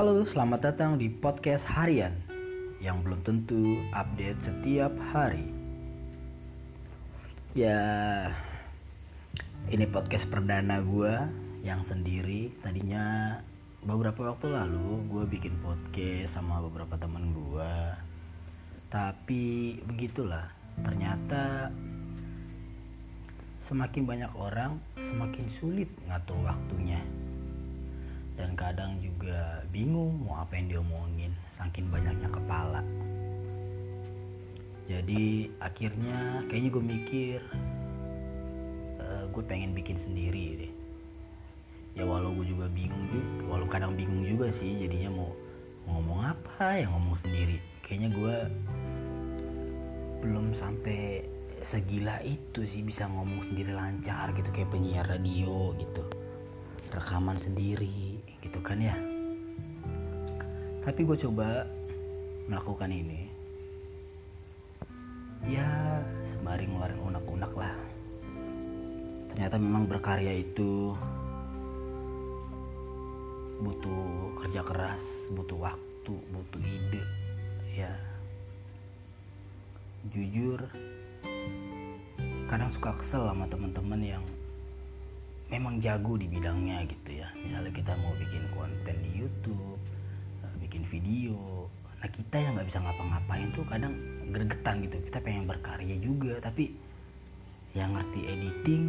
Halo, selamat datang di podcast harian yang belum tentu update setiap hari. Ya, ini podcast perdana gue yang sendiri. Tadinya beberapa waktu lalu gue bikin podcast sama beberapa teman gue. Tapi begitulah, ternyata semakin banyak orang semakin sulit ngatur waktunya dan kadang juga bingung mau apa yang diomongin saking banyaknya kepala. Jadi akhirnya kayaknya gue mikir uh, gue pengen bikin sendiri deh. Ya walau gue juga bingung juga walau kadang bingung juga sih jadinya mau, ngomong apa ya ngomong sendiri. Kayaknya gue belum sampai segila itu sih bisa ngomong sendiri lancar gitu kayak penyiar radio gitu. Rekaman sendiri gitu kan ya. Tapi gue coba melakukan ini. Ya sembari ngeluarin unek-unek lah. Ternyata memang berkarya itu butuh kerja keras butuh waktu butuh ide ya. Jujur kadang suka kesel sama teman-teman yang memang jago di bidangnya gitu ya. Misalnya kita mau bikin konten di YouTube eh, bikin video. Nah kita yang nggak bisa ngapa-ngapain tuh kadang gregetan gitu. Kita pengen berkarya juga tapi yang ngerti editing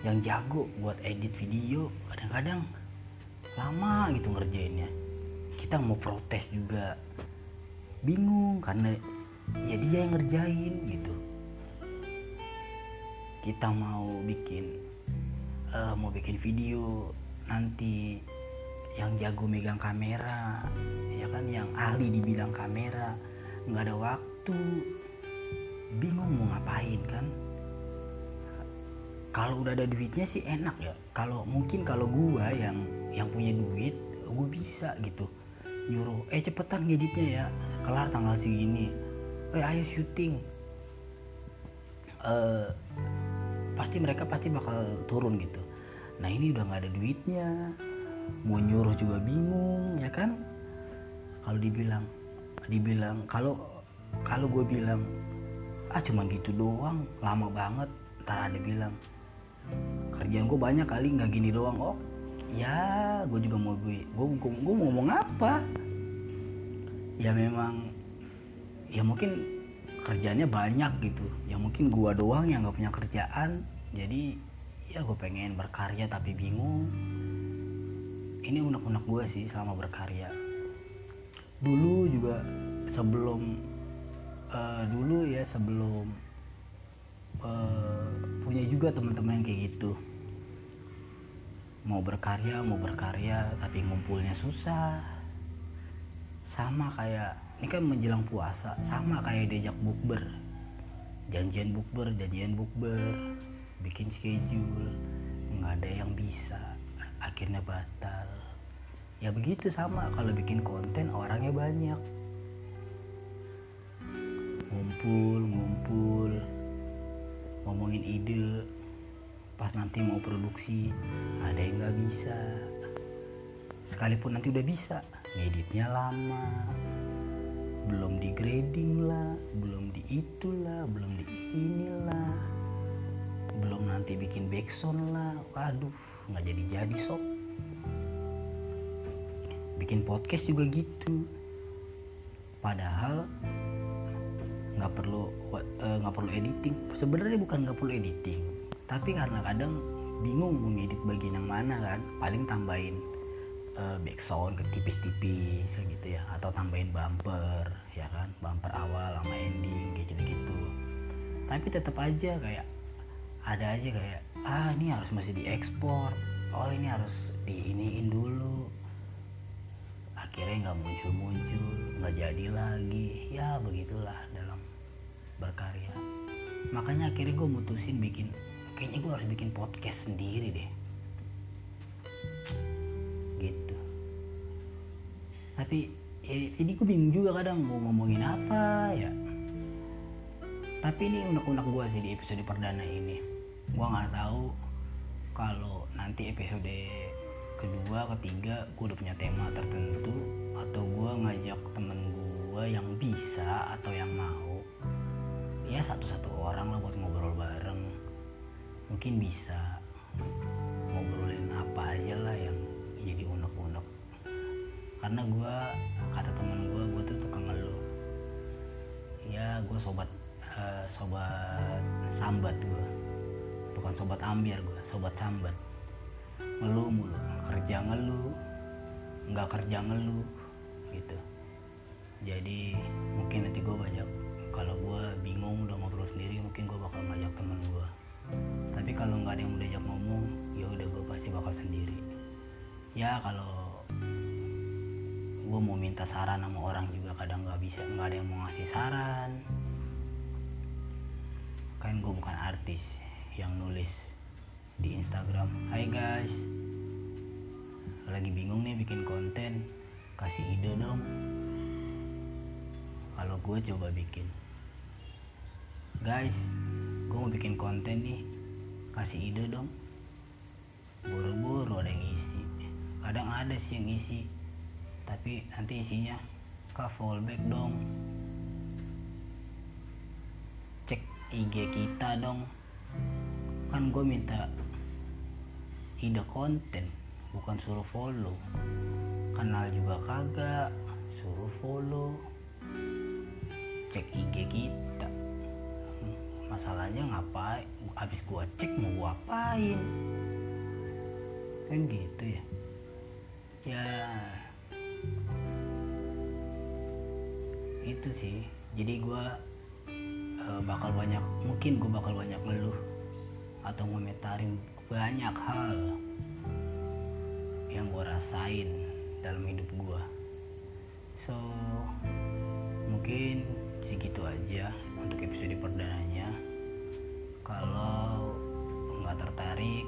yang jago buat edit video kadang-kadang lama gitu ngerjainnya. Kita mau protes juga. Bingung karena ya dia yang ngerjain gitu. Kita mau bikin uh, mau bikin video nanti yang jago megang kamera ya kan? Yang ahli di bidang kamera nggak ada waktu. Bingung mau ngapain kan? Kalau udah ada duitnya sih enak ya. Kalau mungkin kalau gua yang yang punya duit gue bisa gitu. Nyuruh eh cepetan ngeditnya ya. Kelar tanggal segini. Eh ayo syuting. Uh, pasti mereka pasti bakal turun gitu. Nah ini udah nggak ada duitnya. Mau nyuruh juga bingung ya kan? Kalau dibilang dibilang kalau kalau gue bilang ah cuma gitu doang lama banget. Ntar ada bilang kerjaan gue banyak kali nggak gini doang. Oh ya gue juga mau gue gue gue mau ngomong apa? Ya memang ya mungkin kerjanya banyak gitu. Ya mungkin gua doang yang gak punya kerjaan jadi ya gue pengen berkarya tapi bingung. Ini unek-unek gue sih selama berkarya. Dulu juga sebelum uh, dulu ya sebelum uh, punya juga teman-teman yang kayak gitu. Mau berkarya mau berkarya tapi ngumpulnya susah. Sama kayak ini kan menjelang puasa sama kayak diajak bukber. Janjian bukber janjian bukber. Bikin schedule nggak ada yang bisa akhirnya batal. Ya begitu sama kalau bikin konten orangnya banyak. Ngumpul ngumpul ngomongin ide. Pas nanti mau produksi ada yang nggak bisa. Sekalipun nanti udah bisa ngeditnya lama belum di grading lah belum di itulah belum di inilah. Belum nanti bikin backsound lah. Waduh nggak jadi jadi sob. Bikin podcast juga gitu. Padahal nggak perlu eh, nggak uh, perlu editing. Sebenarnya bukan nggak perlu editing tapi karena kadang bingung mengedit bagian yang mana kan paling tambahin uh, backsound ke tipis-tipis gitu ya. Atau tambahin bumper ya kan? Bumper awal sama ending kayak gitu-gitu. Tapi tetap aja kayak ada aja kayak ah ini harus masih diekspor oh ini harus diiniin dulu. Akhirnya nggak muncul-muncul nggak jadi lagi. Ya begitulah dalam berkarya. Makanya akhirnya gue mutusin bikin kayaknya gue harus bikin podcast sendiri deh tapi ya, ini gue bingung juga kadang mau ngomongin apa ya. Tapi ini unek-unek gue sih di episode perdana ini. Gue nggak tahu kalau nanti episode kedua ketiga gue udah punya tema tertentu atau gue ngajak temen gue yang bisa atau yang mau ya satu-satu orang lah buat ngobrol bareng. Mungkin bisa karena gue kata temen gue gue tuh tukang ngeluh. Ya gue sobat uh, sobat sambat gue bukan sobat ambiar gue sobat sambat. Ngeluh mulu kerja ngeluh nggak kerja ngeluh gitu. Jadi mungkin nanti gue banyak kalau gue bingung udah ngobrol sendiri mungkin gue bakal ngajak temen gue tapi kalau nggak ada yang mau diajak ngomong ya udah gue pasti bakal sendiri. Ya kalau gue mau minta saran sama orang juga kadang nggak bisa nggak ada yang mau ngasih saran. Kan gue bukan artis yang nulis di Instagram. Hai guys lagi bingung nih bikin konten kasih ide dong. Kalau gue coba bikin. Guys gue mau bikin konten nih kasih ide dong. Buru-buru ada yang isi kadang ada sih yang isi tapi nanti isinya kak fallback dong. Cek IG kita dong. Kan gue minta ide konten bukan suruh follow. Kenal juga kagak suruh follow. Cek IG kita. Masalahnya ngapain? Habis gua cek mau gua apain? Kan gitu ya. Ya itu sih. Jadi gua uh, bakal banyak mungkin gua bakal banyak ngeluh atau ngomentarin banyak hal yang gue rasain dalam hidup gue so mungkin segitu aja untuk episode perdananya. Kalau nggak tertarik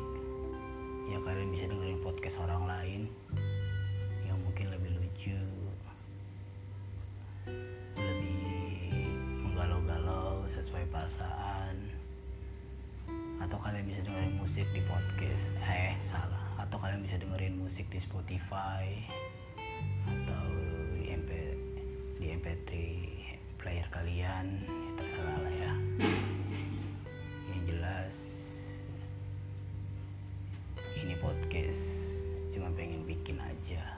ya kalian bisa dengerin podcast orang lain kalian bisa dengerin musik di Spotify atau di MP di MP3 player kalian ya terserah lah ya. Yang jelas ini podcast cuma pengen bikin aja